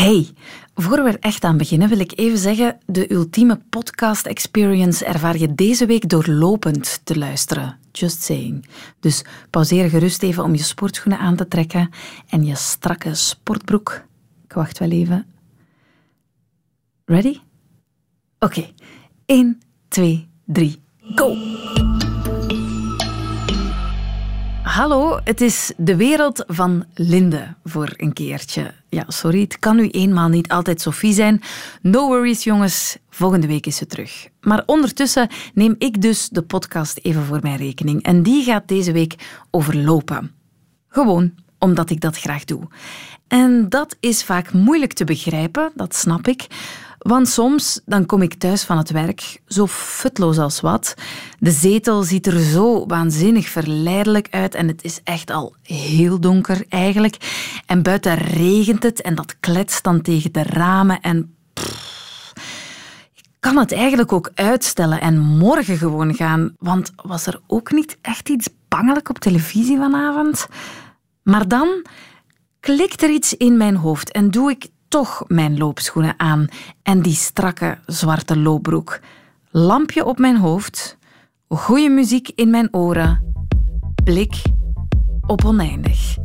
Hey, voor we er echt aan beginnen wil ik even zeggen, de ultieme podcast experience ervaar je deze week door lopend te luisteren. Just saying. Dus pauzeer gerust even om je sportschoenen aan te trekken en je strakke sportbroek. Ik wacht wel even. Ready? Oké. 1, 2, 3, go! Hallo, het is de wereld van Linde voor een keertje. Ja, sorry, het kan nu eenmaal niet altijd Sophie zijn. No worries, jongens. Volgende week is ze terug. Maar ondertussen neem ik dus de podcast even voor mijn rekening. En die gaat deze week over lopen. Gewoon omdat ik dat graag doe. En dat is vaak moeilijk te begrijpen, dat snap ik. Want soms dan kom ik thuis van het werk, zo futloos als wat. De zetel ziet er zo waanzinnig verleidelijk uit en het is echt al heel donker eigenlijk. En buiten regent het en dat kletst dan tegen de ramen en... ik kan het eigenlijk ook uitstellen en morgen gewoon gaan, want was er ook niet echt iets bangelijk op televisie vanavond? Maar dan klikt er iets in mijn hoofd en doe ik toch mijn loopschoenen aan en die strakke zwarte loopbroek. Lampje op mijn hoofd, goede muziek in mijn oren, blik op oneindig.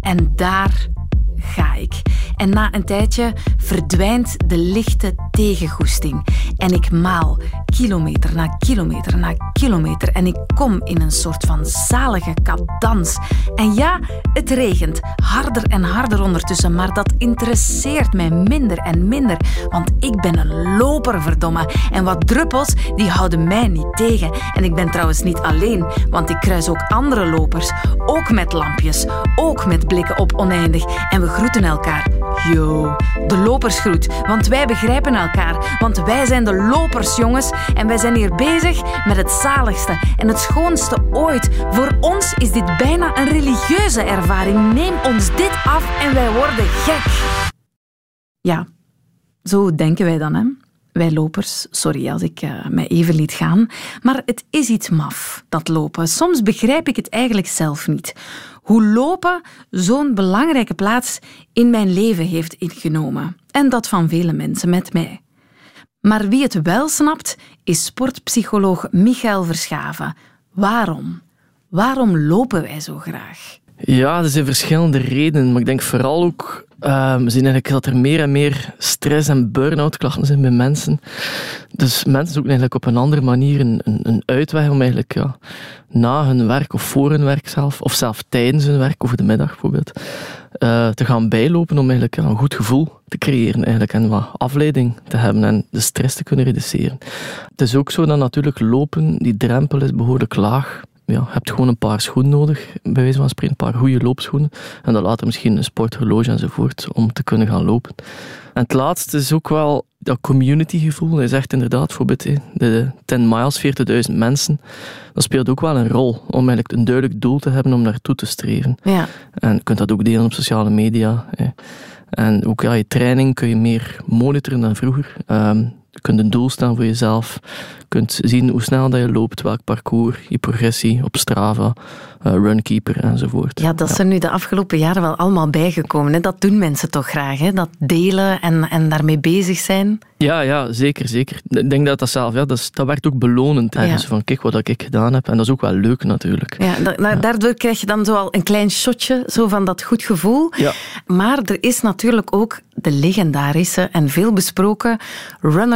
En daar ga ik. En na een tijdje verdwijnt de lichte tegengoesting. En ik maal kilometer na kilometer na kilometer. En ik kom in een soort van zalige cadans. En ja, het regent. Harder en harder ondertussen. Maar dat interesseert mij minder en minder. Want ik ben een loper, verdomme. En wat druppels, die houden mij niet tegen. En ik ben trouwens niet alleen. Want ik kruis ook andere lopers. Ook met lampjes. Ook met blikken op oneindig. En we groeten elkaar. Yo, de lopersgroet. Want wij begrijpen elkaar. Want wij zijn de lopers, jongens. En wij zijn hier bezig met het zaligste en het schoonste ooit. Voor ons is dit bijna een religieuze ervaring. Neem ons dit af en wij worden gek. Ja, zo denken wij dan, hè? Wij lopers, sorry als ik uh, mij even liet gaan, maar het is iets maf, dat lopen. Soms begrijp ik het eigenlijk zelf niet. Hoe lopen zo'n belangrijke plaats in mijn leven heeft ingenomen. En dat van vele mensen met mij. Maar wie het wel snapt, is sportpsycholoog Michael Verschaven. Waarom? Waarom lopen wij zo graag? Ja, er zijn verschillende redenen, maar ik denk vooral ook uh, we zien eigenlijk dat er meer en meer stress en burn-out klachten zijn bij mensen. Dus mensen zoeken eigenlijk op een andere manier een, een, een uitweg om eigenlijk ja, na hun werk of voor hun werk zelf, of zelf tijdens hun werk, over de middag bijvoorbeeld, uh, te gaan bijlopen om eigenlijk een goed gevoel te creëren eigenlijk, en wat afleiding te hebben en de stress te kunnen reduceren. Het is ook zo dat natuurlijk lopen, die drempel is behoorlijk laag ja, je hebt gewoon een paar schoenen nodig, bij wijze van spreken, een paar goede loopschoenen. En dan later misschien een sporthorloge enzovoort, om te kunnen gaan lopen. En het laatste is ook wel dat communitygevoel. Hij zegt inderdaad, bijvoorbeeld de 10 miles, 40.000 mensen. Dat speelt ook wel een rol om eigenlijk een duidelijk doel te hebben om naartoe te streven. Ja. En je kunt dat ook delen op sociale media. En ook ja, je training kun je meer monitoren dan vroeger. Ehm, je kunt een doel stellen voor jezelf. Je kunt zien hoe snel dat je loopt, welk parcours, je progressie op Strava, uh, Runkeeper enzovoort. Ja, dat is er nu de afgelopen jaren wel allemaal bijgekomen. Hè? Dat doen mensen toch graag, hè? dat delen en, en daarmee bezig zijn. Ja, ja, zeker, zeker. Ik denk dat dat zelf, ja, dat, is, dat werkt ook belonend. Ja. van, kijk wat ik gedaan heb. En dat is ook wel leuk natuurlijk. Ja, daardoor krijg je dan zo al een klein shotje zo van dat goed gevoel. Ja. Maar er is natuurlijk ook de legendarische en veel besproken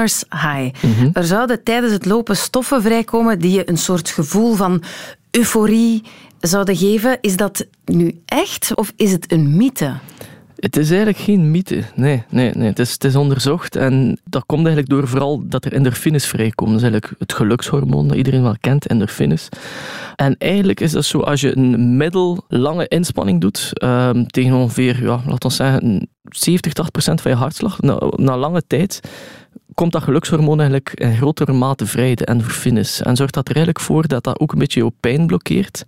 runners high. Mhm. Er zouden tijdens het lopen stoffen vrijkomen die je een soort gevoel van euforie zouden geven. Is dat nu echt of is het een mythe? Het is eigenlijk geen mythe. Nee, nee, nee. Het, is, het is onderzocht en dat komt eigenlijk door vooral dat er endorfines vrijkomen. Dat is eigenlijk het gelukshormoon dat iedereen wel kent, endorfines. En eigenlijk is dat zo, als je een middellange inspanning doet, um, tegen ongeveer, ja, laten we zeggen, 70, 80 procent van je hartslag, na, na lange tijd komt dat gelukshormoon eigenlijk in grotere mate vrij, de endorfines. En zorgt dat er eigenlijk voor dat dat ook een beetje je pijn blokkeert.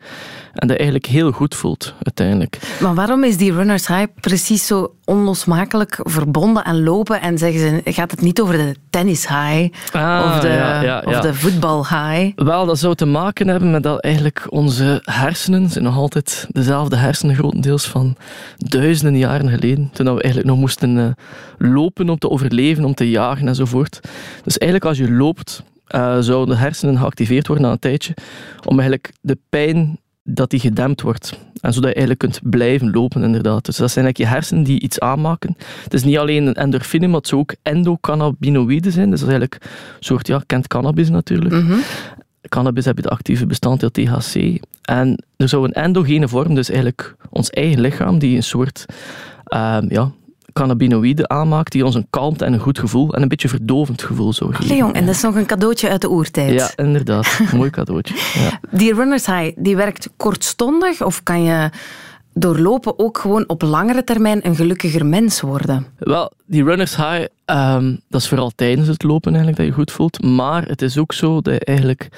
En dat je eigenlijk heel goed voelt, uiteindelijk. Maar waarom is die runners high precies zo onlosmakelijk verbonden aan lopen? En zeggen ze, gaat het niet over de tennis high? Ah, of de, ja, ja, of de voetbal high? Wel, dat zou te maken hebben met dat eigenlijk onze hersenen zijn nog altijd dezelfde hersenen grotendeels van duizenden jaren geleden. Toen we eigenlijk nog moesten eh, lopen om te overleven, om te jagen enzovoort. Dus eigenlijk als je loopt, eh, zouden de hersenen geactiveerd worden na een tijdje om eigenlijk de pijn dat die gedempt wordt. En zodat je eigenlijk kunt blijven lopen, inderdaad. Dus dat zijn eigenlijk je hersenen die iets aanmaken. Het is niet alleen een endorfine, maar het zou ook endocannabinoïden zijn. Dus dat is eigenlijk een soort, ja, kent cannabis natuurlijk. Mhm. Cannabis heb je de actieve bestanddeel THC. En er zou een endogene vorm, dus eigenlijk ons eigen lichaam, die een soort ehm, ja, cannabinoïden aanmaakt, die ons een kalmte en een goed gevoel en een beetje verdovend gevoel zou geven. Jong, en dat is nog een cadeautje uit de oertijd. Ja, inderdaad. Mooi cadeautje. Ja. Die runners high, die werkt kortstondig of kan je door lopen ook gewoon op langere termijn een gelukkiger mens worden? Wel, die runners high, ehm, dat is vooral tijdens het lopen eigenlijk dat je goed voelt. Maar het is ook zo dat je eigenlijk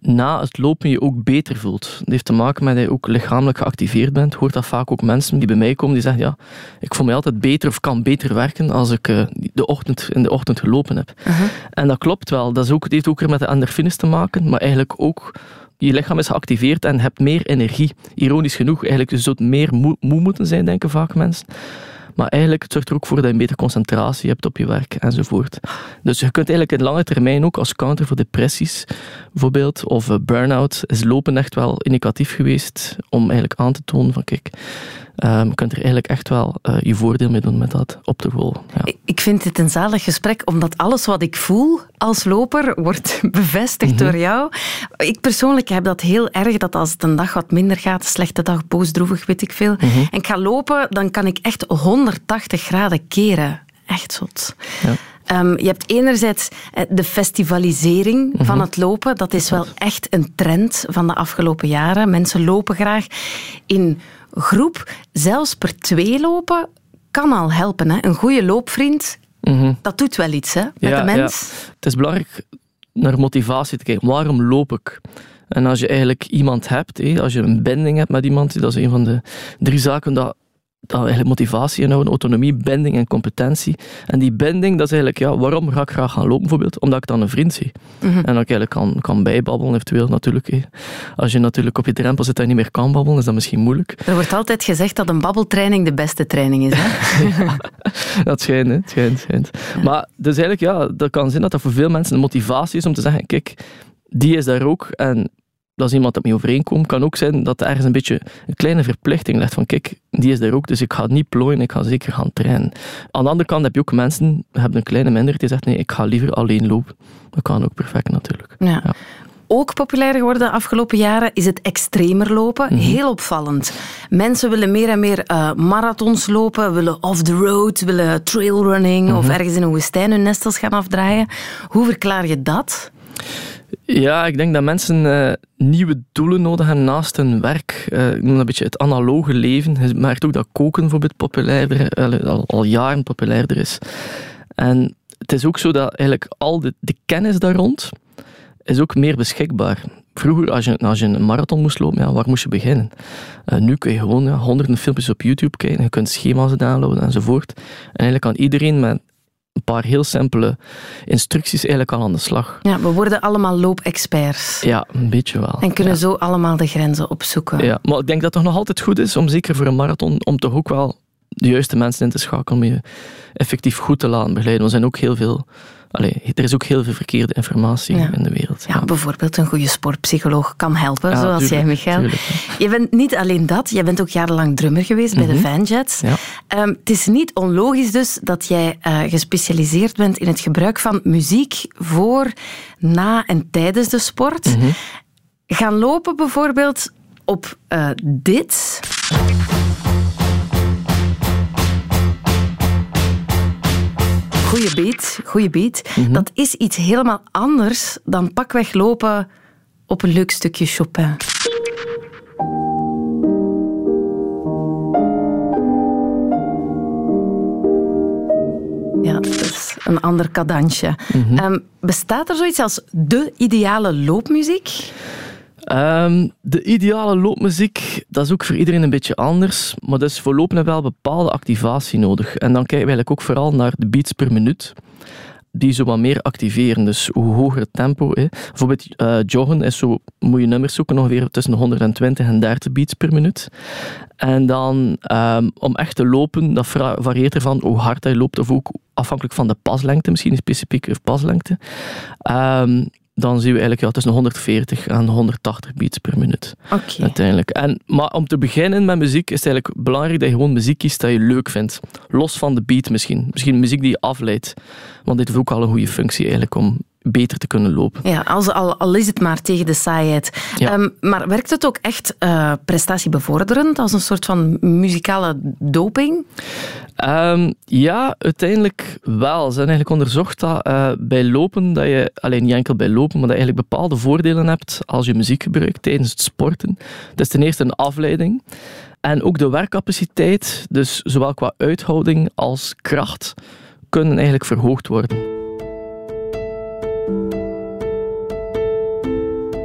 na het lopen je ook beter voelt. Dat heeft te maken met dat je ook lichamelijk geactiveerd bent. Hoort dat vaak ook mensen die bij mij komen die zeggen ja, ik voel me altijd beter of kan beter werken als ik eh, de ochtend, in de ochtend gelopen heb. En dat klopt wel. Dat is ook, het heeft ook weer met de endorfines te maken, maar eigenlijk ook je lichaam is geactiveerd en hebt meer energie. Ironisch genoeg, eigenlijk je zult meer moe, moe moeten zijn, denken vaak mensen. Maar eigenlijk het zorgt er ook voor dat je een betere concentratie hebt op je werk enzovoort. Dus je kunt eigenlijk in lange termijn ook als counter voor depressies bijvoorbeeld, of eh, burn-out, is lopen echt wel indicatief geweest om eigenlijk aan te tonen van kijk, je kunt er eigenlijk echt wel eh, je voordeel mee doen met dat op te rollen. Ja. Ik- vind dit een zalig gesprek, omdat alles wat ik voel als loper wordt bevestigd Mhm. door jou. Ik persoonlijk heb dat heel erg, dat als het een dag wat minder gaat, een slechte dag, boos, droevig, weet ik veel, Mhm. en ik ga lopen, dan kan ik echt 180 graden keren. Echt zot. Ja. Ehm, je hebt enerzijds eh, de festivalisering Mhm. van het lopen. Dat is wel echt een trend van de afgelopen jaren. Mensen lopen graag in groep. Zelfs per twee lopen kan al helpen. Hè? Een goede loopvriend, Mhm. dat doet wel iets hè, met Ja, de mens. Het is belangrijk naar motivatie te kijken. Waarom loop ik? En als je eigenlijk iemand hebt, als je een binding hebt met iemand, dat is een van de drie zaken dat eigenlijk motivatie inhouden, autonomie, binding en competentie. En die binding, dat is eigenlijk, ja, waarom ga ik graag gaan lopen bijvoorbeeld? Omdat ik dan een vriend zie. En dat ik eigenlijk kan, kan bijbabbelen eventueel natuurlijk. hé. Als je natuurlijk op je drempel zit en je niet meer kan babbelen, is dat misschien moeilijk. Er wordt altijd gezegd dat een babbeltraining de beste training is. Hè? Dat schijnt, hè. het schijnt, schijnt. Maar dus eigenlijk, ja, dat kan zijn dat dat voor veel mensen een motivatie is om te zeggen, kijk, die is daar ook en dat is iemand dat mee overeenkomt. kan ook zijn dat er ergens een beetje een kleine verplichting legt van, kijk, die is daar ook, dus ik ga niet plooien, ik ga zeker gaan trainen. Aan de andere kant heb je ook mensen, hebben een kleine minderheid, die zegt, nee, ik ga liever alleen lopen. Dat kan ook perfect natuurlijk. Ja. Ja. Ook populair geworden de afgelopen jaren is het extremer lopen. Mhm. Heel opvallend. Mensen willen meer en meer eh, marathons lopen, willen off the road, willen trailrunning Mhm. of ergens in een woestijn hun nestels gaan afdraaien. Hoe verklaar je dat? Ja, ik denk dat mensen eh, nieuwe doelen nodig hebben naast hun werk. Eh, ik noem een beetje het analoge leven. Je merkt ook dat koken bijvoorbeeld populairder, eh, al, al jaren populairder is. En het is ook zo dat eigenlijk al de, de kennis daar rond is ook meer beschikbaar. Vroeger, als je, als je een marathon moest lopen, ja, waar moest je beginnen? Nu kun je gewoon honderden filmpjes op YouTube kijken, je kunt schema's downloaden enzovoort. En eigenlijk kan iedereen met een paar heel simpele instructies eigenlijk al aan de slag. Ja, we worden allemaal loopexperts. Ja, een beetje wel. En kunnen ja. zo allemaal de grenzen opzoeken. Ja, maar ik denk dat het nog altijd goed is om zeker voor een marathon, om toch ook wel de juiste mensen in te schakelen om je effectief goed te laten begeleiden. Er zijn ook heel veel, allee, er is ook heel veel verkeerde informatie Ja. in de wereld. Ja, bijvoorbeeld een goede sportpsycholoog kan helpen, Ja, zoals jij, tuurlijk, Michael. tuurlijk, ja. je bent niet alleen dat, jij bent ook jarenlang drummer geweest bij de Mhm. Vanjets. Ja. Ehm, het is niet onlogisch dus dat jij eh, gespecialiseerd bent in het gebruik van muziek voor, na en tijdens de sport. Mhm. Gaan lopen bijvoorbeeld op eh, dit. Goeie beat, goeie beat. Mhm. Dat is iets helemaal anders dan pakweg lopen op een leuk stukje Chopin. Ja, dat is een ander kadansje. Ehm, bestaat er zoiets als de ideale loopmuziek? Ehm, de ideale loopmuziek, dat is ook voor iedereen een beetje anders. Maar dus voor lopen wel bepaalde activatie nodig. En dan kijken we eigenlijk ook vooral naar de beats per minuut die zo wat meer activeren. Dus hoe hoger het tempo. Hè. Bijvoorbeeld uh, joggen is zo, moet je nummers zoeken ongeveer tussen 120 en 30 beats per minuut. En dan um, om echt te lopen, dat varieert ervan hoe hard hij loopt of ook afhankelijk van de paslengte, misschien een specifieke paslengte. Um, dan zien we eigenlijk ja, tussen 140 en 180 beats per minuut. Okay. Uiteindelijk. En, maar om te beginnen met muziek is het eigenlijk belangrijk dat je gewoon muziek kiest dat je leuk vindt. Los van de beat misschien. Misschien muziek die je afleidt. Want dit heeft ook al een goede functie eigenlijk om beter te kunnen lopen. Ja, als, al, al is het maar tegen de saaiheid. Ehm, maar werkt het ook echt uh, prestatiebevorderend als een soort van muzikale doping? Um, ja, uiteindelijk wel. Ze hebben eigenlijk onderzocht dat uh, bij lopen, dat je alleen niet enkel bij lopen, maar dat je eigenlijk bepaalde voordelen hebt als je muziek gebruikt tijdens het sporten. Dat is ten eerste een afleiding. En ook de werkcapaciteit, dus zowel qua uithouding als kracht, kunnen eigenlijk verhoogd worden.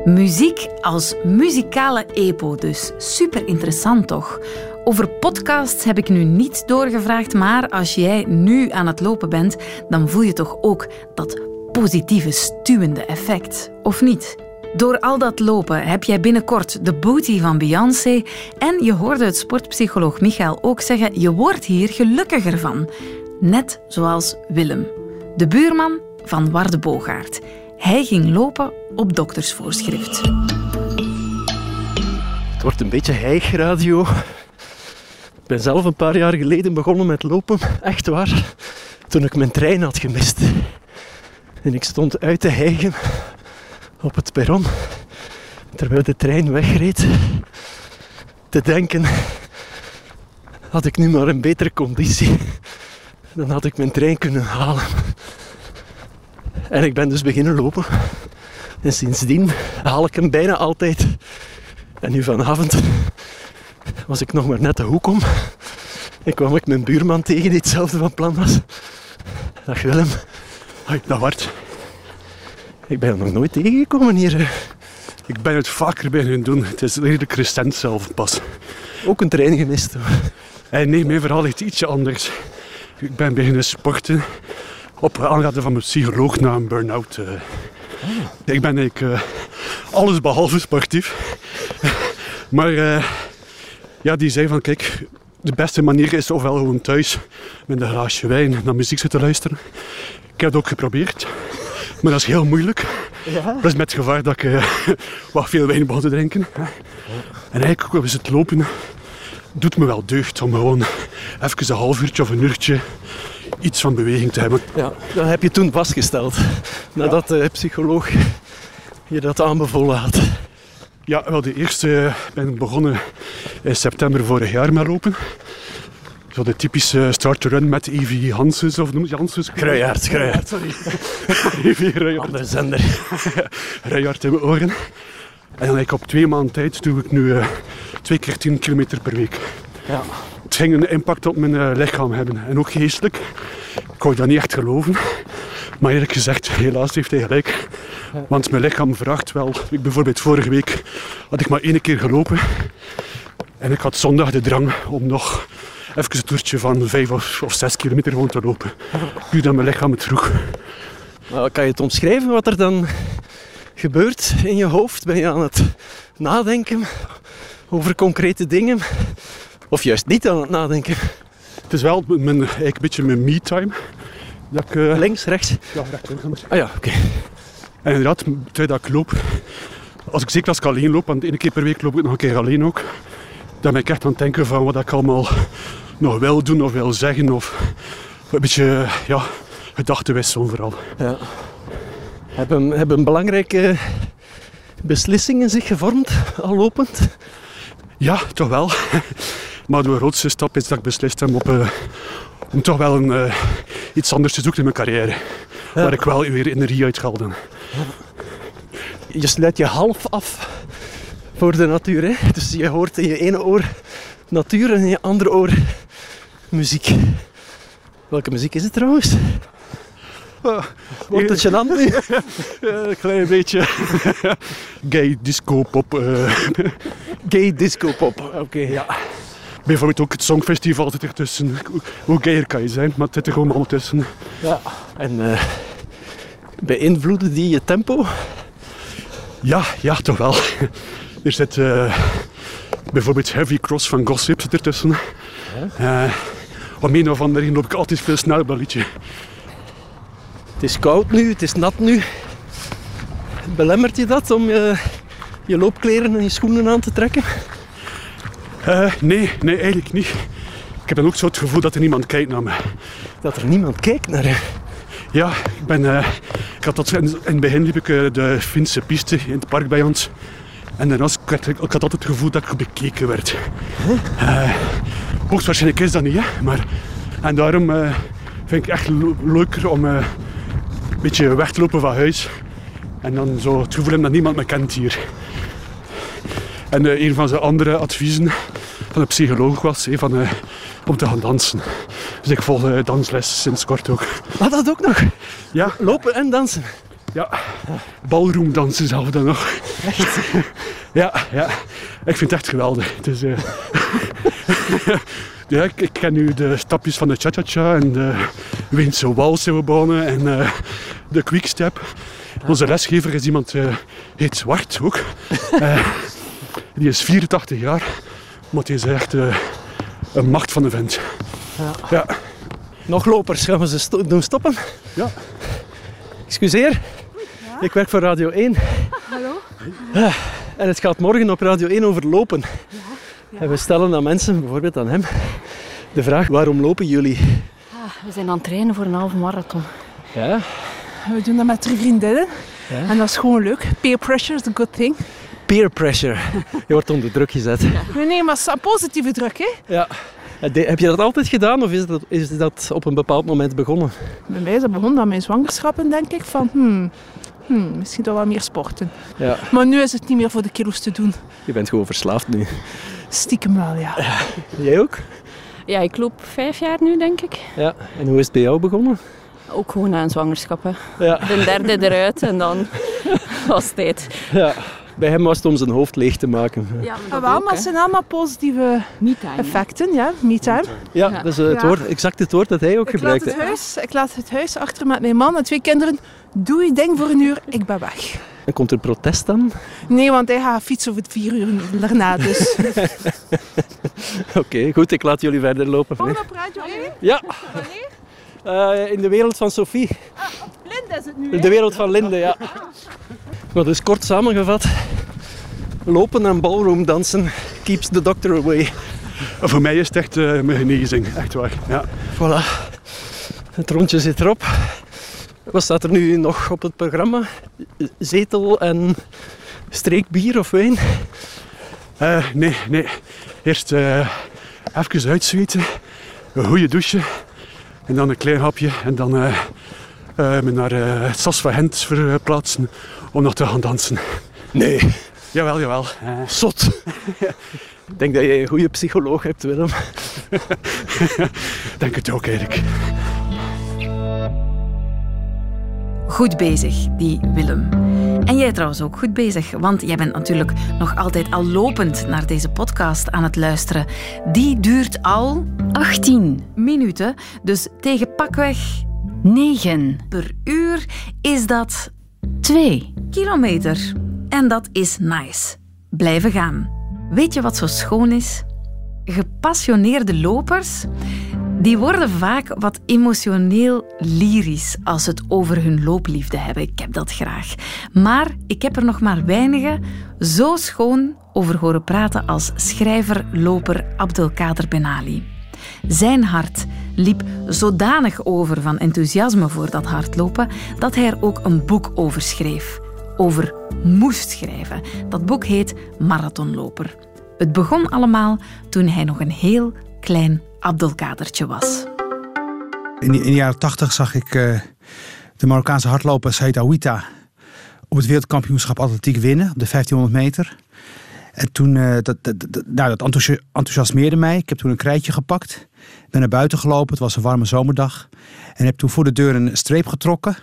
Muziek als muzikale epo dus. Super interessant toch? Over podcasts heb ik nu niet doorgevraagd, maar als jij nu aan het lopen bent, dan voel je toch ook dat positieve stuwende effect, of niet? Door al dat lopen heb jij binnenkort de booty van Beyoncé en je hoorde het sportpsycholoog Michael ook zeggen, je wordt hier gelukkiger van. Net zoals Willem, de buurman van Warde Bogaert. Hij ging lopen op doktersvoorschrift. Het wordt een beetje hijgradio. Ik ben zelf een paar jaar geleden begonnen met lopen, echt waar, toen ik mijn trein had gemist. En ik stond uit te hijgen op het perron, terwijl de trein wegreed, te denken, had ik nu maar een betere conditie, dan had ik mijn trein kunnen halen. En ik ben dus beginnen lopen. En sindsdien haal ik hem bijna altijd. En nu vanavond was ik nog maar net de hoek om. En kwam ik mijn buurman tegen die hetzelfde van plan was. Dag Willem. Hoi, dag Bart. Ik ben er nog nooit tegengekomen hier. Ik ben het vaker beginnen doen. Het is redelijk recent zelf pas. Ook een trein gemist. En nee, mijn verhaal ligt ietsje anders. Ik ben beginnen sporten op aanraden van mijn psycholoog na een burn-out. Uh. Ik ben eigenlijk uh, alles behalve sportief. maar uh, ja, die zei van kijk, de beste manier is ofwel gewoon thuis met een glaasje wijn naar muziek zitten luisteren. Ik heb het ook geprobeerd, maar dat is heel moeilijk. Ja. Plus met het gevaar dat ik wat veel wijn begon te drinken. En eigenlijk is het lopen doet me wel deugd om gewoon even een half uurtje of een uurtje iets van beweging te hebben. Ja, dat heb je toen vastgesteld, nadat de psycholoog je dat aanbevolen had. Ja, wel, de eerste ben ik begonnen in september vorig jaar met lopen. Zo de typische start-to-run met Evie Hanses, of noem je Hanses? Kruijaard, Kruijaard. Sorry. Evie Ruijaard. Andere zender. Ruijaard in mijn oren. En dan ik op twee maanden tijd doe ik nu uh, twee keer 10 kilometer per week. Ja. Het ging een impact op mijn uh, lichaam hebben. En ook geestelijk. Ik wou dat niet echt geloven. Maar eerlijk gezegd, helaas heeft hij gelijk. Want mijn lichaam vraagt wel. Ik bijvoorbeeld vorige week had ik maar één keer gelopen. En ik had zondag de drang om nog even een toertje van vijf of, of zes kilometer gewoon te lopen. Nu dat mijn lichaam het vroeg. Kan je het omschrijven wat er dan gebeurt in je hoofd? Ben je aan het nadenken over concrete dingen? Of juist niet aan het nadenken? Het is wel mijn, eigenlijk een beetje mijn me-time. Uh... Links, rechts? Ja, rechts. Ah ja, oké. Okay. En inderdaad, terwijl dat ik loop, als ik zeker als ik alleen loop, want één keer per week loop ik nog een keer alleen ook, dan ben ik echt aan het denken van wat ik allemaal nog wil doen of wil zeggen. Of een beetje, ja, gedachtenwissel vooral. Ja. Hebben, hebben belangrijke beslissingen zich gevormd, al lopend? Ja, toch wel. Maar de grootste stap is dat ik beslist heb op, uh, om toch wel een, uh, iets anders te zoeken in mijn carrière. Ja. Waar ik wel weer energie uit haal. Je sluit je half af voor de natuur. Hè? Dus je hoort in je ene oor natuur en in je andere oor muziek. Welke muziek is het trouwens? Wordt het gênant nu? een klein beetje gay disco pop. eh. Gay disco pop. Oké, ja. Bijvoorbeeld ook het Songfestival zit ertussen. Hoe gayer kan je zijn, maar het zit er gewoon allemaal tussen. ja. En eh, beïnvloeden die je tempo? Ja, ja, toch wel. Er zit eh, bijvoorbeeld Heavy Cross van Gossip zit ertussen. Eh om een of andere reden loop ik altijd veel sneller op dat liedje. Het is koud nu, het is nat nu. Belemmert je dat om je, je loopkleren en je schoenen aan te trekken? Eh, nee, nee, eigenlijk niet. Ik heb dan ook zo het gevoel dat er niemand kijkt naar me. Dat er niemand kijkt naar je. Ja, ik ben... eh, ik had dat, in, in het begin liep ik eh, de Finse piste in het park bij ons. En daarna werd ik, ik had altijd het gevoel dat ik bekeken werd. Eh, hoogstwaarschijnlijk is dat niet, hè. Maar, en daarom vind ik het echt leuker om een beetje weg te lopen van huis. En dan zo het gevoel hebben dat niemand me kent hier. En eh, een van zijn andere adviezen van de psycholoog was van, eh, om te gaan dansen. Dus ik volg eh, dansles sinds kort ook. Wat dat ook nog? Ja, Lopen en dansen. ja. Ballroomdansen zelf dan nog. ja, ja. Ik vind het echt geweldig. Het is, ja, ik, ik ken nu de stapjes van de cha-cha-cha en de we begonnen en eh, de quickstep. Onze lesgever is iemand, eh heet Zwart ook. Die is 84 jaar, maar die is echt eh, een macht van de vent. Ja. Nog lopers, gaan we ze sto- doen stoppen? Ja. Excuseer, ik werk voor Radio 1. Hallo? Ah, En het gaat morgen op Radio 1 over lopen. En we stellen aan mensen, bijvoorbeeld aan hem, de vraag: waarom lopen jullie? Ah, we zijn aan het trainen voor een halve marathon. Ja, We doen dat met drie vriendinnen. Ja. En dat is gewoon leuk. Peer pressure is a good thing. Peer pressure. Je wordt onder druk gezet. Nee, nee, maar positieve druk, hè. Ja. De- Heb je dat altijd gedaan of is dat, is dat op een bepaald moment begonnen? Bij mij is dat begonnen aan mijn zwangerschappen, denk ik. Van, hmm, hmm, misschien toch wel meer sporten. Ja, Maar nu is het niet meer voor de kilo's te doen. je bent gewoon verslaafd nu. Stiekem wel, ja. Jij ook? Ja, ik loop vijf jaar nu, denk ik. Ja. En hoe is het bij jou begonnen? Ook gewoon na een zwangerschap. Hè. Ja. De derde eruit en dan was het tijd. ja. Bij hem was het om zijn hoofd leeg te maken. Ja, Maar wel, maar het zijn allemaal positieve effecten, ja. Me-time. Ja, Ja. dat is eh, het Ja. woord, exact het woord dat hij ook Ik laat, het huis, ik laat het huis achter met mijn man en twee kinderen. Doe je ding voor een uur, ik ben weg. En komt er protest dan? Nee, want hij gaat fietsen over het vier uur daarna. Dus. Oké, goed, ik laat jullie verder lopen. Volgende op Radio 1. Ja. Eh, in de wereld van Sophie. Linda is het nu, In de wereld van Linde, ja. Maar dus kort samengevat. Lopen en ballroom dansen keeps the doctor away. Voor mij is het echt eh, mijn genezing, echt waar. Ja. Voilà. Het rondje zit erop. Wat staat er nu nog op het programma? Zetel en streekbier of wijn? Eh, nee, nee. Eerst eh even uitzweten, een goede douche en dan een klein hapje en dan eh, me naar het Sas van Gent verplaatsen om nog te gaan dansen. Nee. Jawel, jawel. Eh, Zot. Ik denk dat je een goede psycholoog hebt, Willem. denk het ook eigenlijk. Goed bezig, die Willem. En jij trouwens ook goed bezig, want jij bent natuurlijk nog altijd al lopend naar deze podcast aan het luisteren. Die duurt al 18, minuten, dus tegen pakweg 9, per uur is dat 2. Kilometer. En dat is nice. Blijven gaan. Weet je wat zo schoon is? Gepassioneerde lopers, die worden vaak wat emotioneel lyrisch als het over hun loopliefde hebben. Ik heb dat graag. Maar ik heb er nog maar weinigen zo schoon over horen praten als schrijver-loper Abdelkader Benali. Zijn hart liep zodanig over van enthousiasme voor dat hardlopen dat hij er ook een boek over schreef. Over moest schrijven. Dat boek heet Marathonloper. Het begon allemaal toen hij nog een heel klein Abdelkadertje was. In de, jaren 80 zag ik eh, de Marokkaanse hardloper Said Awita op het wereldkampioenschap atletiek winnen op de 1500 meter. En toen, eh, dat, dat, dat- nou, dat enthousi- enthousiasmeerde mij. Ik heb toen een krijtje gepakt. Ben naar buiten gelopen. Het was een warme zomerdag. En heb toen voor de deur een streep getrokken.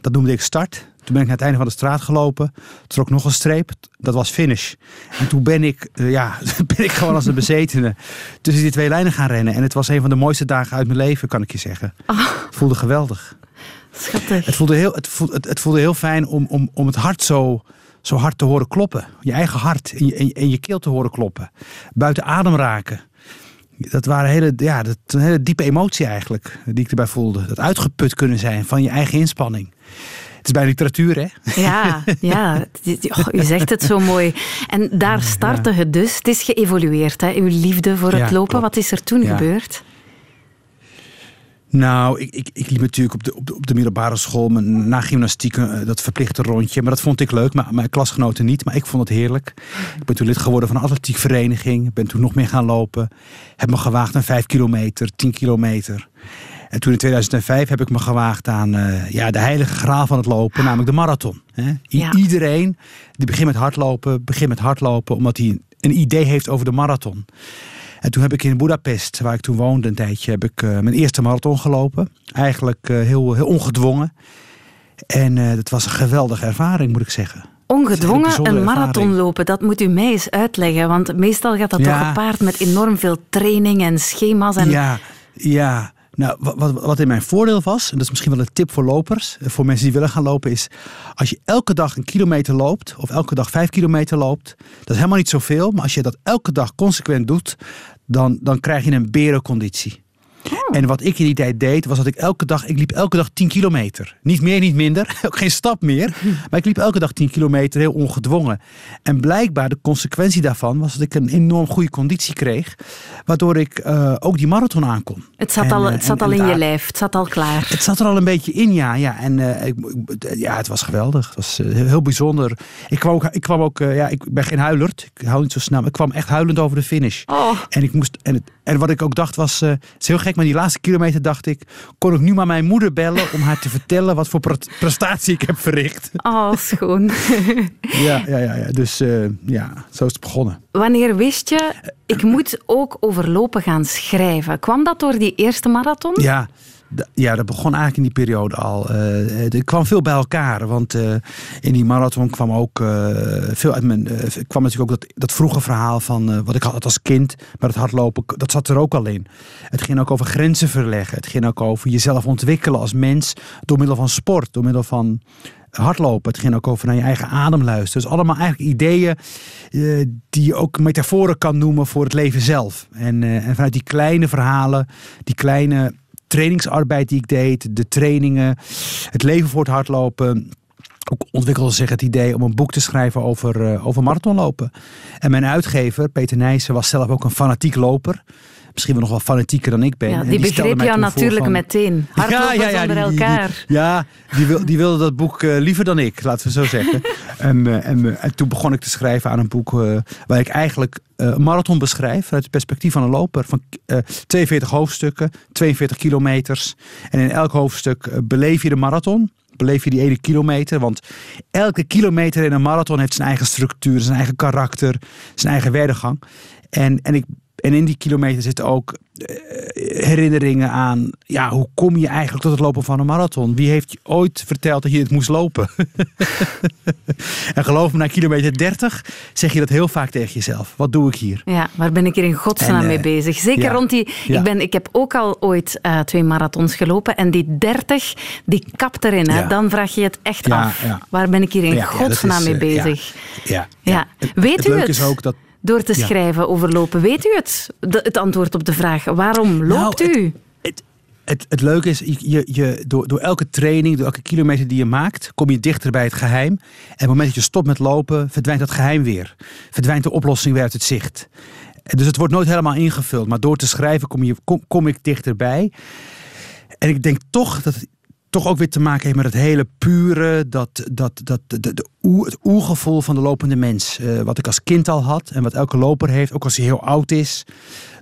Dat noemde ik start. Toen ben ik naar het einde van de straat gelopen. Trok nog een streep. Dat was finish. En toen ben ik, eh, ja, ben ik gewoon als een bezetene tussen die twee lijnen gaan rennen. En het was een van de mooiste dagen uit mijn leven, kan ik je zeggen. Het voelde geweldig. Schattig. Het voelde heel, het voelde, het, het voelde heel fijn om, om, om het hart zo, zo hard te horen kloppen. Je eigen hart in je, in je keel te horen kloppen. Buiten adem raken. Dat waren hele, ja, dat, een hele diepe emotie eigenlijk, die ik erbij voelde. Dat uitgeput kunnen zijn van je eigen inspanning. Het is bij literatuur, hè? Ja, ja. Oh, u zegt het zo mooi. En daar startte het dus. Het is geëvolueerd, hè? uw liefde voor het Ja, lopen. klopt. Wat is er toen gebeurd? Nou, ik, ik, ik liep natuurlijk op de, op de, op de middelbare school mijn, na gymnastiek eh, dat verplichte rondje. Maar dat vond ik leuk, maar mijn klasgenoten niet. Maar ik vond het heerlijk. Ik ben toen lid geworden van een atletiekvereniging. Ben toen nog meer gaan lopen. Heb me gewaagd aan 5 kilometer, 10 kilometer. En toen in 2005 heb ik me gewaagd aan eh, ja, de heilige graal van het lopen, namelijk de marathon. Hè? Ja. Iedereen die begint met hardlopen, begint met hardlopen omdat hij een, idee heeft over de marathon. En toen heb ik in Budapest, waar ik toen woonde een tijdje, heb ik eh, mijn eerste marathon gelopen. Eigenlijk eh, heel, heel ongedwongen. En dat was een geweldige ervaring, moet ik zeggen. Ongedwongen een marathon lopen, dat moet u mij eens uitleggen. Want meestal gaat dat Ja. toch gepaard met enorm veel training en schema's. En... Ja, ja. Nou, wat, wat, in mijn voordeel was, en dat is misschien wel een tip voor lopers, eh, voor mensen die willen gaan lopen, is als je elke dag een kilometer loopt, of elke dag vijf kilometer loopt, dat is helemaal niet zoveel, maar als je dat elke dag consequent doet, dan, dan krijg je een berenconditie. En wat ik in die tijd deed, was dat ik elke dag, ik liep elke dag 10 kilometer. Niet meer, niet minder, ook geen stap meer. Maar ik liep elke dag 10 kilometer heel ongedwongen. En blijkbaar de consequentie daarvan was dat ik een enorm goede conditie kreeg. Waardoor ik eh, ook die marathon aankon. Het zat En, al, eh, het zat en- al in je lijf, het zat al klaar. Het zat er al een beetje in, ja. ja. En eh, ik, ja, het was geweldig. Het was heel, bijzonder. Ik kwam ook, ik kwam ook ja, ik ben geen huilert. Ik hou niet zo snel. Maar ik kwam echt huilend over de finish. Oh, En, ik moest, en, het, en wat ik ook dacht was, eh, het is heel gek, maar die laatste kilometer dacht ik, kon ik nu maar mijn moeder bellen om haar te vertellen wat voor pre- prestatie ik heb verricht. oh schoon. ja, ja, ja, ja. Dus eh, ja, zo is het begonnen. Wanneer wist je, ik moet ook over lopen gaan schrijven? Kwam dat door die eerste marathon? Ja, ja, dat begon eigenlijk in die periode al. Eh, er kwam veel bij elkaar, want eh, in die marathon kwam ook eh, veel uit mijn. eh, kwam natuurlijk ook dat, dat vroege verhaal van eh, wat ik had als kind met het hardlopen. Dat zat er ook al in. Het ging ook over grenzen verleggen. Het ging ook over jezelf ontwikkelen als mens door middel van sport, door middel van hardlopen. Het ging ook over naar je eigen adem luisteren. Dus allemaal eigenlijk ideeën eh, die je ook metaforen kan noemen voor het leven zelf. En, eh, en vanuit die kleine verhalen, die kleine trainingsarbeid die ik deed, de trainingen, het leven voor het hardlopen. Ook ontwikkelde zich het idee om een boek te schrijven over, eh, over marathonlopen. En mijn uitgever, Peter Nijssen, was zelf ook een fanatiek loper. Misschien wel nog wel fanatieker dan ik ben. Ja, die stelde begreep jou natuurlijk van- meteen. Hardlopers ja, onder die- die- die- elkaar. ja, die, wil, die wilde dat boek eh, liever dan ik, laten we zo zeggen. en, eh, en, eh, en toen begon ik te schrijven aan een boek waar ik eigenlijk een marathon beschrijf vanuit het perspectief van een loper. Van eh 42 hoofdstukken, 42 kilometers. En in elk hoofdstuk beleef je de marathon. Beleef je die ene kilometer. Want elke kilometer in een marathon heeft zijn eigen structuur, zijn eigen karakter, zijn eigen werdegang. En, en ik en in die kilometer zitten ook eh, herinneringen aan, ja, hoe kom je eigenlijk tot het lopen van een marathon? Wie heeft je ooit verteld dat je het moest lopen? en geloof me, na kilometer 30 zeg je dat heel vaak tegen jezelf. Wat doe ik hier? Ja, waar ben ik hier in godsnaam En, eh, mee bezig? Zeker ja, rond die... ja. Ik, ben, ik heb ook al ooit eh, twee marathons gelopen en die 30, die kapt erin. Hè? Ja. Dan vraag je het echt af. Waar ben ik hier in godsnaam is, mee ja. bezig? Ja, Ja. Weet het u het? is ook dat Door te Ja. schrijven over lopen. Weet u het? De- het antwoord op de vraag. Waarom loopt Nou, u? Het, het, het leuke is, je, je, door, door elke training, door elke kilometer die je maakt, kom je dichter bij het geheim. En op het moment dat je stopt met lopen, verdwijnt dat geheim weer. Verdwijnt de oplossing weer uit het zicht. En Dus het wordt nooit helemaal ingevuld. Maar door te schrijven kom, je, kom, kom ik dichterbij. En ik denk toch dat toch ook weer te maken heeft met het hele pure, dat, dat, dat, de, de, het oergevoel van de lopende mens. Eh, wat ik als kind al had en wat elke loper heeft, ook als hij heel oud is.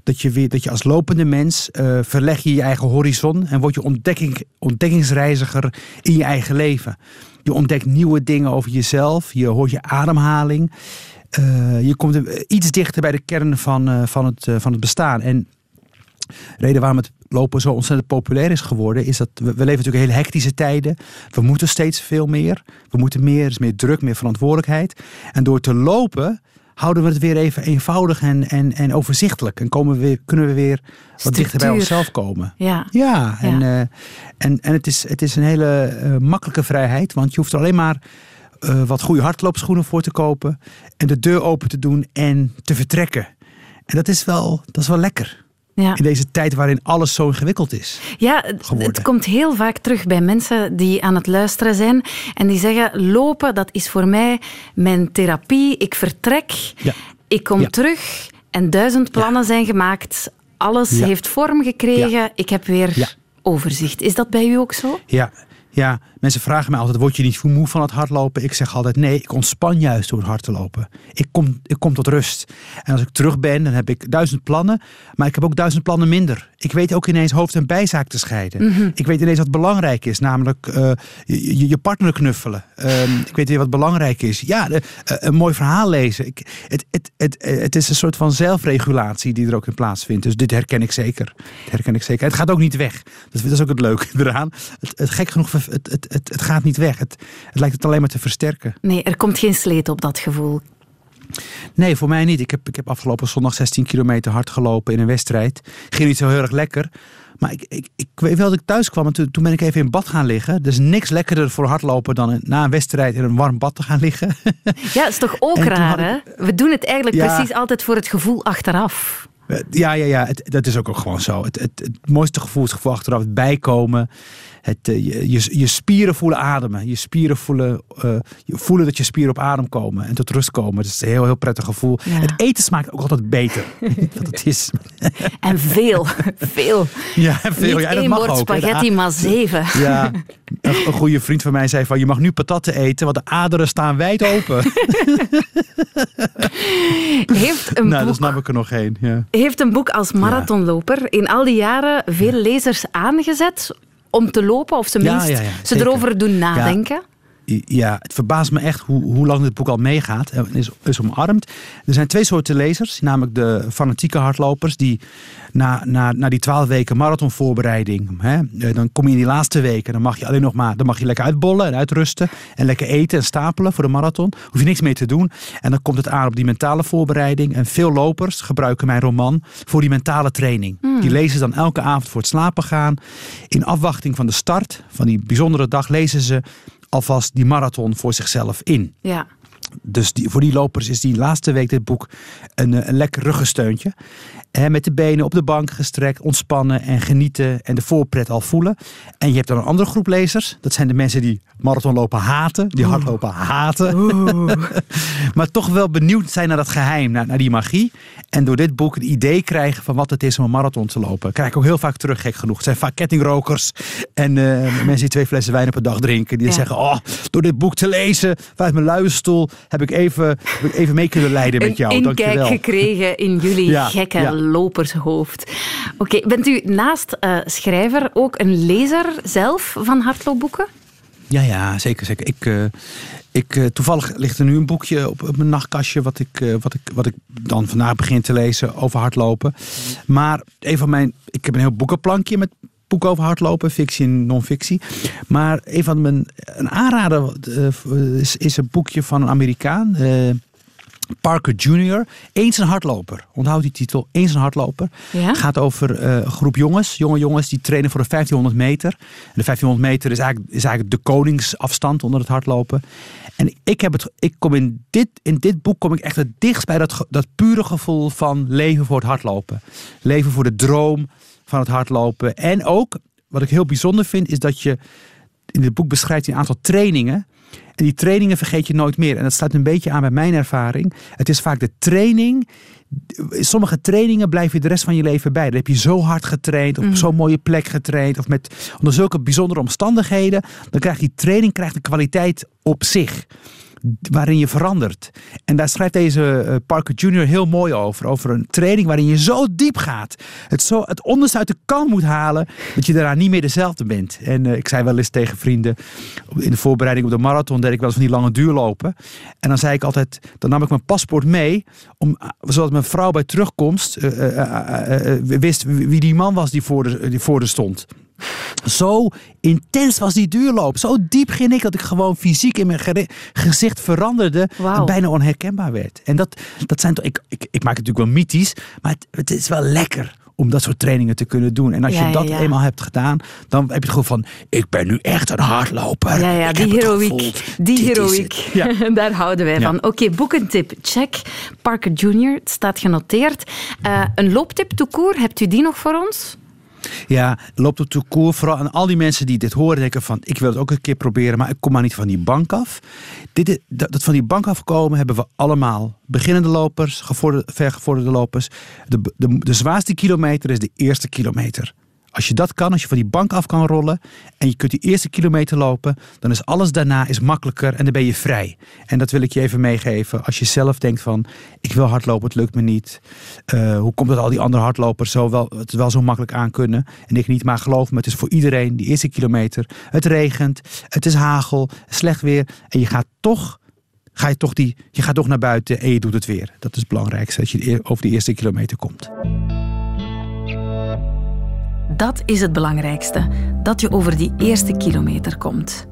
Dat je, weer, dat je als lopende mens eh, verleg je je eigen horizon en word je ontdekking, ontdekkingsreiziger in je eigen leven. Je ontdekt nieuwe dingen over jezelf, je hoort je ademhaling. eh, je komt iets dichter bij de kern van, van, het, van het bestaan. En de reden waarom het lopen zo ontzettend populair is geworden, is dat we, we leven natuurlijk hele hectische tijden. We moeten steeds veel meer. We moeten meer, er is meer druk, meer verantwoordelijkheid. En door te lopen houden we het weer even eenvoudig en, en, en overzichtelijk. En komen we weer, kunnen we weer wat dichter bij onszelf komen. Ja. Ja, en, Ja. eh, en, en het, is, het is een hele eh, makkelijke vrijheid, want je hoeft er alleen maar eh, wat goede hardloopschoenen voor te kopen en de deur open te doen en te vertrekken. En dat is wel, dat is wel lekker. Ja. In deze tijd waarin alles zo ingewikkeld is. Ja, het, geworden. het komt heel vaak terug bij mensen die aan het luisteren zijn en die zeggen: lopen, dat is voor mij mijn therapie. Ik vertrek, Ja. ik kom Ja. terug en duizend plannen zijn gemaakt. Alles heeft vorm gekregen. Ik heb weer overzicht. Is dat bij u ook zo? Ja, ja, mensen vragen mij altijd, word je niet moe van het hardlopen? Ik zeg altijd, nee, ik ontspan juist door het hard te lopen. Ik kom, ik kom tot rust. En als ik terug ben, dan heb ik duizend plannen, maar ik heb ook duizend plannen minder. Ik weet ook ineens hoofd- en bijzaak te scheiden. Ik weet ineens wat belangrijk is, namelijk eh, je, partner knuffelen. Ehm, ik weet weer wat belangrijk is. Ja, de- eh, een mooi verhaal lezen. Ik, het, het, het, het is een soort van zelfregulatie die er ook in plaatsvindt. Dus dit herken ik zeker. Dit herken ik zeker. Het gaat ook niet weg. Dat, dat is ook het leuke eraan. Het, het gek genoeg, het, het, het, het, gaat niet weg. Het, het lijkt het alleen maar te versterken. Nee, er komt geen sleet op dat gevoel. Nee, voor mij niet. Ik heb, ik heb afgelopen zondag 16 kilometer hard gelopen in een wedstrijd. Ging niet zo heel erg lekker. Maar ik, ik, ik weet wel dat ik thuis kwam en toen, toen ben ik even in bad gaan liggen. Er is niks lekkerder voor hardlopen dan na een wedstrijd in een warm bad te gaan liggen. Ja, is toch ook raar, hè? We doen het eigenlijk Ja. precies altijd voor het gevoel achteraf. Ja, ja, ja. Het, dat is ook, ook gewoon zo. Het, het, het mooiste gevoel is het gevoel achteraf. Het bijkomen. Het, eh, je, je, je spieren voelen ademen. Je spieren voelen, eh, je voelen dat je spieren op adem komen. En tot rust komen. Dat is een heel, heel prettig gevoel. Ja. Het eten smaakt ook altijd beter. wat het is. En veel, veel. Ja, veel. Niet ja, dat mag ook. spaghetti, maar zeven. Ja, een, een goede vriend van mij zei van je mag nu patatten eten, want de aderen staan wijd open. Heeft een nou, boek dat snap ik er nog één. Ja. heeft een boek als marathonloper in al die jaren veel lezers aangezet om te lopen, of tenminste ja, ja, ze erover doen nadenken. Ja, het verbaast me echt hoe, hoe lang dit boek al meegaat en is, is omarmd. Er zijn twee soorten lezers, namelijk de fanatieke hardlopers die na, na, na die twaalf weken marathonvoorbereiding, hè, eh, dan kom je in die laatste weken, dan mag je alleen nog maar, dan mag je lekker uitbollen en uitrusten en lekker eten en stapelen voor de marathon. Hoef je niks meer te doen. En dan komt het aan op die mentale voorbereiding. En veel lopers gebruiken mijn roman voor die mentale training. Die lezen dan elke avond voor het slapen gaan. In afwachting van de start van die bijzondere dag lezen ze alvast die marathon voor zichzelf in. Ja. Dus die, voor die lopers is die laatste week dit boek een, eh, een lekker ruggensteuntje. Met de benen op de bank gestrekt, ontspannen en genieten en de voorpret al voelen. En je hebt dan een andere groep lezers. Dat zijn de mensen die marathonlopen haten, die hardlopen haten. maar toch wel benieuwd zijn naar dat geheim, naar, naar die magie. En door dit boek een idee krijgen van wat het is om een marathon te lopen. Krijg ik ook heel vaak terug, gek genoeg. Het zijn vaak kettingrokers en eh, mensen die twee flessen wijn per dag drinken. Die Ja. zeggen, oh, door dit boek te lezen, vanuit mijn luie stoel, heb ik even, heb ik even mee kunnen leiden met jou. Een inkijk Dankjewel. gekregen in jullie Ja, gekke ja. Lopershoofd. Oké, bent u naast eh, schrijver ook een lezer zelf van hardloopboeken? Ja, ja, zeker. zeker. Ik, eh, ik, eh, toevallig ligt er nu een boekje op, op mijn nachtkastje. Wat ik, wat, ik, wat ik dan vandaag begin te lezen over hardlopen. Maar een van mijn. Ik heb een heel boekenplankje met boeken over hardlopen, fictie en non-fictie. Maar een van mijn. Een aanrader is, is een boekje van een Amerikaan. Parker Jr. Eens een hardloper. Onthoud die titel. Eens een hardloper. Ja? gaat over eh, een groep jongens. Jonge jongens die trainen voor de 1500 meter. En de 1500 meter is eigenlijk, is eigenlijk de koningsafstand onder het hardlopen. En ik, heb het, ik kom in dit, in dit boek kom ik echt het dichtst bij dat, dat pure gevoel van leven voor het hardlopen. Leven voor de droom van het hardlopen. En ook, wat ik heel bijzonder vind, is dat je in dit boek beschrijft een aantal trainingen. En die trainingen vergeet je nooit meer. En dat sluit een beetje aan bij mijn ervaring. Het is vaak de training. Sommige trainingen blijf je de rest van je leven bij. Dan heb je zo hard getraind, of op zo'n mooie plek getraind, of met, onder zulke bijzondere omstandigheden. Dan krijgt die training krijgt een kwaliteit op zich waarin je verandert. En daar schrijft deze eh, Parker Jr. heel mooi over. Over een training waarin je zo diep gaat. Het, zo, het onderste uit de kan moet halen. Dat je daarna niet meer dezelfde bent. En eh, ik zei wel eens tegen vrienden. In de voorbereiding op de marathon deed ik wel eens van die lange duurlopen. En dan zei ik altijd, dan nam ik mijn paspoort mee, om, eh, zodat mijn vrouw bij terugkomst wist wie die man was die voor de, die voor de stond. Zo intens was die duurloop. Zo diep ging ik dat ik gewoon fysiek in mijn gezicht veranderde. En bijna onherkenbaar werd. En dat, dat zijn toch. Ik, ik, ik maak het natuurlijk wel mythisch. Maar het, het is wel lekker om dat soort trainingen te kunnen doen. En als Ja, je dat ja. eenmaal hebt gedaan, dan heb je het gevoel van: ik ben nu echt een hardloper. Ja, ja, Ik die heroïek. Die heroïek. Daar houden wij van. Oké, boekentip. Check. Parker Jr. Het staat genoteerd. Eh, een looptip to court. Hebt u die nog voor ons? Ja, loopt op de koer. Vooral aan al die mensen die dit horen denken van... ik wil het ook een keer proberen, maar ik kom maar niet van die bank af. Dit, dat van die bank afkomen hebben we allemaal. Beginnende lopers, gevorderde, vergevorderde lopers. De, de, de zwaarste kilometer is de eerste kilometer. Als je dat kan, als je van die bank af kan rollen... en je kunt die eerste kilometer lopen... dan is alles daarna is makkelijker en dan ben je vrij. En dat wil ik je even meegeven. Als je zelf denkt van... ik wil hardlopen, het lukt me niet. Eh, hoe komt het al die andere hardlopers zo wel, het wel zo makkelijk aan kunnen? En ik niet, maar geloof me, het is voor iedereen die eerste kilometer. Het regent, het is hagel, slecht weer. En je gaat toch... Ga je, toch die, je gaat toch naar buiten en je doet het weer. Dat is het belangrijkste, dat je over die eerste kilometer komt. Dat is het belangrijkste. Dat je over die eerste kilometer komt.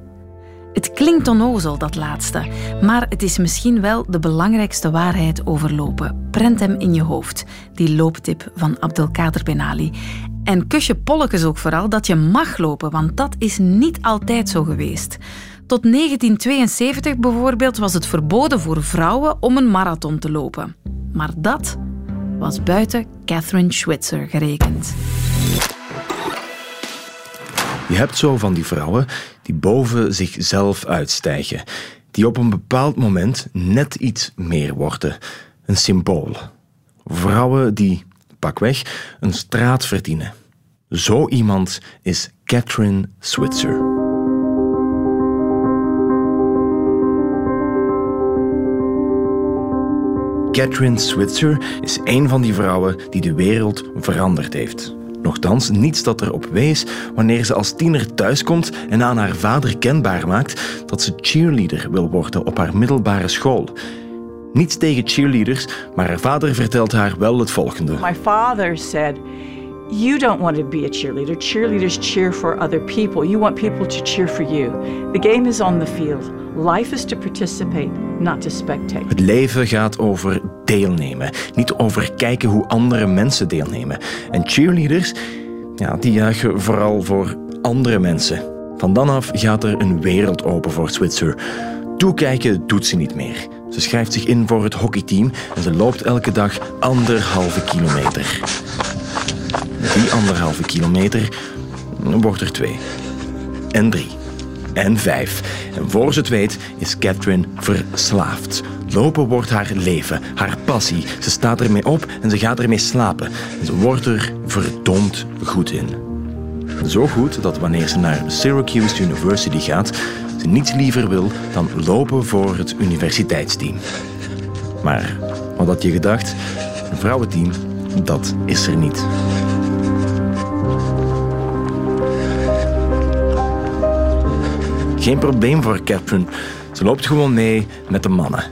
Het klinkt onnozel, dat laatste, maar het is misschien wel de belangrijkste waarheid over lopen. Prent hem in je hoofd, die looptip van Abdelkader Ben Ali. En kus je pollekes ook vooral dat je mag lopen, want dat is niet altijd zo geweest. Tot 1972 bijvoorbeeld was het verboden voor vrouwen om een marathon te lopen. Maar dat was buiten Catherine Schwitzer gerekend. Je hebt zo van die vrouwen die boven zichzelf uitstijgen. Die op een bepaald moment net iets meer worden. Een symbool. Vrouwen die, pakweg, een straat verdienen. Zo iemand is Catherine Switzer. Catherine Switzer is een van die vrouwen die de wereld veranderd heeft. Nochtans, niets dat erop wees wanneer ze als tiener thuiskomt en aan haar vader kenbaar maakt dat ze cheerleader wil worden op haar middelbare school. Niets tegen cheerleaders, maar haar vader vertelt haar wel het volgende. My father said, You don't want to be a cheerleader. Cheerleaders cheer for other people. You want people to cheer for you. The game is on the field. Life is to participate, not to spectate. Het leven gaat over deelnemen, niet over kijken hoe andere mensen deelnemen. En cheerleaders, ja, die juichen vooral voor andere mensen. Van dan af gaat er een wereld open voor Switzer. Toekijken doet ze niet meer. Ze schrijft zich in voor het hockeyteam en ze loopt elke dag anderhalve kilometer. Die anderhalve kilometer wordt er twee. En drie. En vijf. En voor ze het weet is Catherine verslaafd. Lopen wordt haar leven, haar passie. Ze staat ermee op en ze gaat ermee slapen. En ze wordt er verdomd goed in. Zo goed dat wanneer ze naar Syracuse University gaat, ze niets liever wil dan lopen voor het universiteitsteam. Maar wat had je gedacht? Een vrouwenteam, dat is er niet. Geen probleem voor Catherine. Ze loopt gewoon mee met de mannen.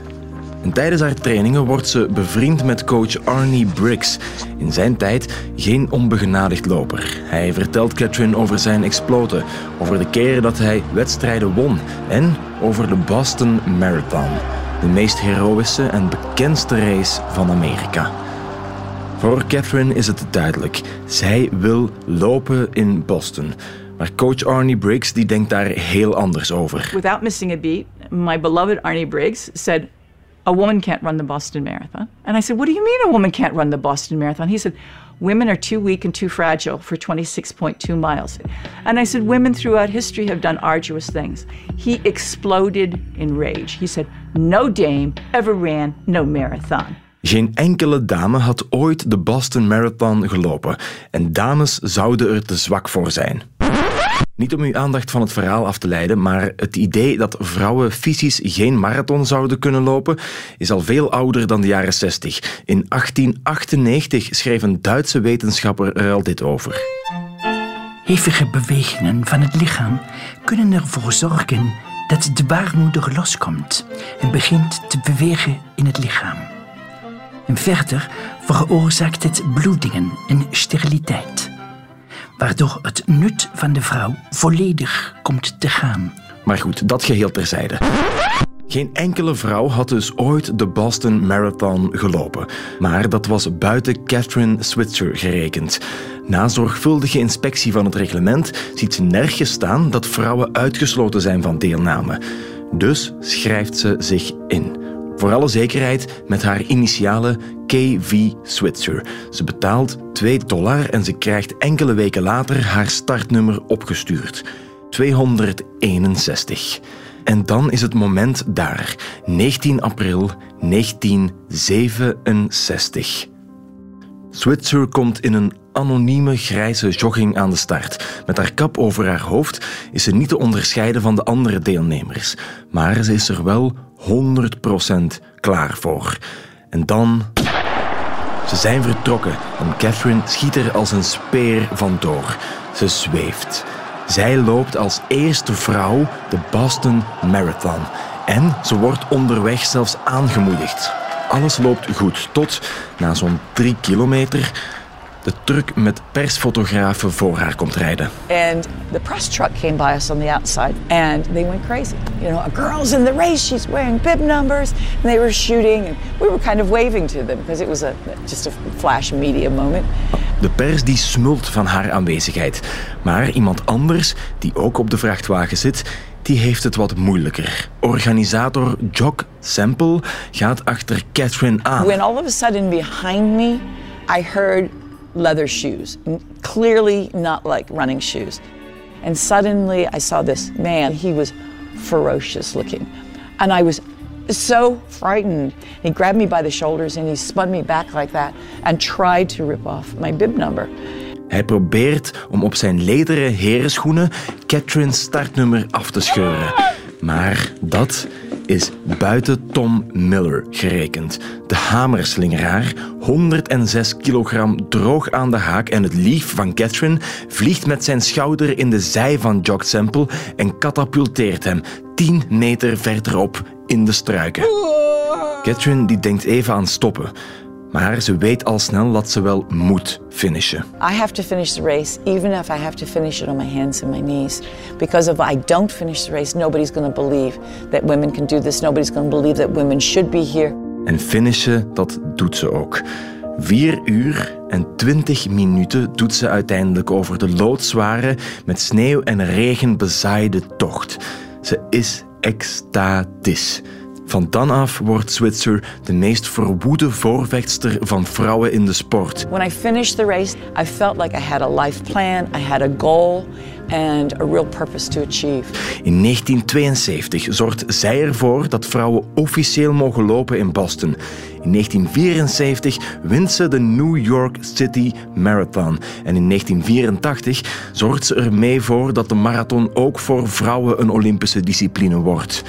En tijdens haar trainingen wordt ze bevriend met coach Arnie Briggs. In zijn tijd geen onbegenadigd loper. Hij vertelt Catherine over zijn exploten, over de keren dat hij wedstrijden won en over de Boston Marathon, de meest heroïsche en bekendste race van Amerika. Voor Catherine is het duidelijk. Zij wil lopen in Boston. Maar coach Arnie Briggs die denkt daar heel anders over. Without missing a beat, my beloved Arnie Briggs said, A woman can't run the Boston Marathon. And I said, What do you mean a woman can't run the Boston Marathon? He said, Women are too weak and too fragile for 26.2 miles. And I said, Women throughout history have done arduous things. He exploded in rage. He said, No dame ever ran no marathon. Geen enkele dame had ooit de Boston Marathon gelopen. En dames zouden er te zwak voor zijn. Niet om uw aandacht van het verhaal af te leiden, maar het idee dat vrouwen fysisch geen marathon zouden kunnen lopen, is al veel ouder dan de jaren 60. In 1898 schreef een Duitse wetenschapper er al dit over. Hevige bewegingen van het lichaam kunnen ervoor zorgen dat de baarmoeder loskomt en begint te bewegen in het lichaam. En verder veroorzaakt het bloedingen en steriliteit, waardoor het nut van de vrouw volledig komt te gaan. Maar goed, dat geheel terzijde. Geen enkele vrouw had dus ooit de Boston Marathon gelopen. Maar dat was buiten Catherine Switzer gerekend. Na zorgvuldige inspectie van het reglement ziet ze nergens staan dat vrouwen uitgesloten zijn van deelname. Dus schrijft ze zich in. Voor alle zekerheid met haar initialen KV Switzer. Ze betaalt 2 dollar en ze krijgt enkele weken later haar startnummer opgestuurd. 261. En dan is het moment daar, 19 april 1967. Switzer komt in een anonieme grijze jogging aan de start. Met haar kap over haar hoofd is ze niet te onderscheiden van de andere deelnemers. Maar ze is er wel 100% klaar voor. En dan. Ze zijn vertrokken en Catherine schiet er als een speer vandoor. Ze zweeft. Zij loopt als eerste vrouw de Boston Marathon. En ze wordt onderweg zelfs aangemoedigd. Alles loopt goed tot, na zo'n drie kilometer, de truck met persfotografen voor haar komt rijden. And the press truck came by us on the outside and they went crazy. You know, a girl's in the race, she's wearing bib numbers, and they were shooting. And we were kind of waving to them because it was a, just a flash media moment. De pers die smult van haar aanwezigheid. Maar iemand anders, die ook op de vrachtwagen zit, die heeft het wat moeilijker. Organisator Jock Semple gaat achter Catherine aan. When all of a sudden behind me, I heard leather shoes, clearly not like running shoes. And suddenly I saw this man. He was ferocious looking. And I was so frightened. He grabbed me by the shoulders and he spun me back like that and tried to rip off my bib number. Hij probeert om op zijn lederen herenschoenen Catherine's startnummer af te scheuren. Maar dat is buiten Tom Miller gerekend. De hamerslingeraar, 106 kilogram droog aan de haak en het lief van Catherine vliegt met zijn schouder in de zij van Jock Semple en katapulteert hem 10 meter verderop in de struiken. Catherine die denkt even aan stoppen. Maar ze weet al snel dat ze wel moet finishen. I have to finish the race, even if I have to finish it on my hands and my knees. Because if I don't finish the race, nobody's going to believe that women can do this. Nobody's going to believe that women should be here. En finishen, dat doet ze ook. Vier uur en twintig minuten doet ze uiteindelijk over de loodzware, met sneeuw en regen bezaaide tocht. Ze is extatisch. Van dan af wordt Switzer de meest verwoede voorvechtster van vrouwen in de sport. When I finished the race, I felt like I had a life plan, I had a goal and a real purpose to achieve. In 1972 zorgt zij ervoor dat vrouwen officieel mogen lopen in Boston. In 1974 wint ze de New York City Marathon. En in 1984 zorgt ze ermee voor dat de marathon ook voor vrouwen een Olympische discipline wordt.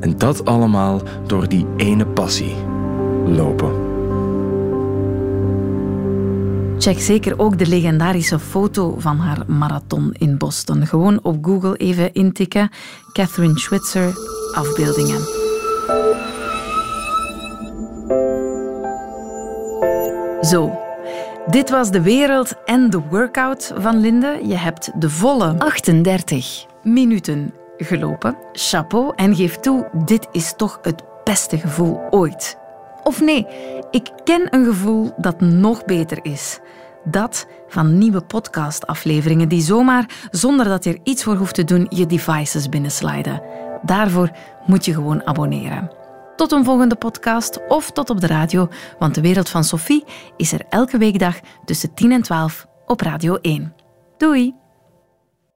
En dat allemaal door die ene passie: lopen. Check zeker ook de legendarische foto van haar marathon in Boston. Gewoon op Google even intikken. Catherine Schwitzer, afbeeldingen. Zo, dit was de wereld en de workout van Linde. Je hebt de volle 38 minuten gelopen. Chapeau en geef toe, dit is toch het beste gevoel ooit. Of nee, ik ken een gevoel dat nog beter is. Dat van nieuwe podcastafleveringen die zomaar, zonder dat je er iets voor hoeft te doen, je devices binnensliden. Daarvoor moet je gewoon abonneren. Tot een volgende podcast of tot op de radio, want de wereld van Sophie is er elke weekdag tussen 10 en 12 op Radio 1. Doei!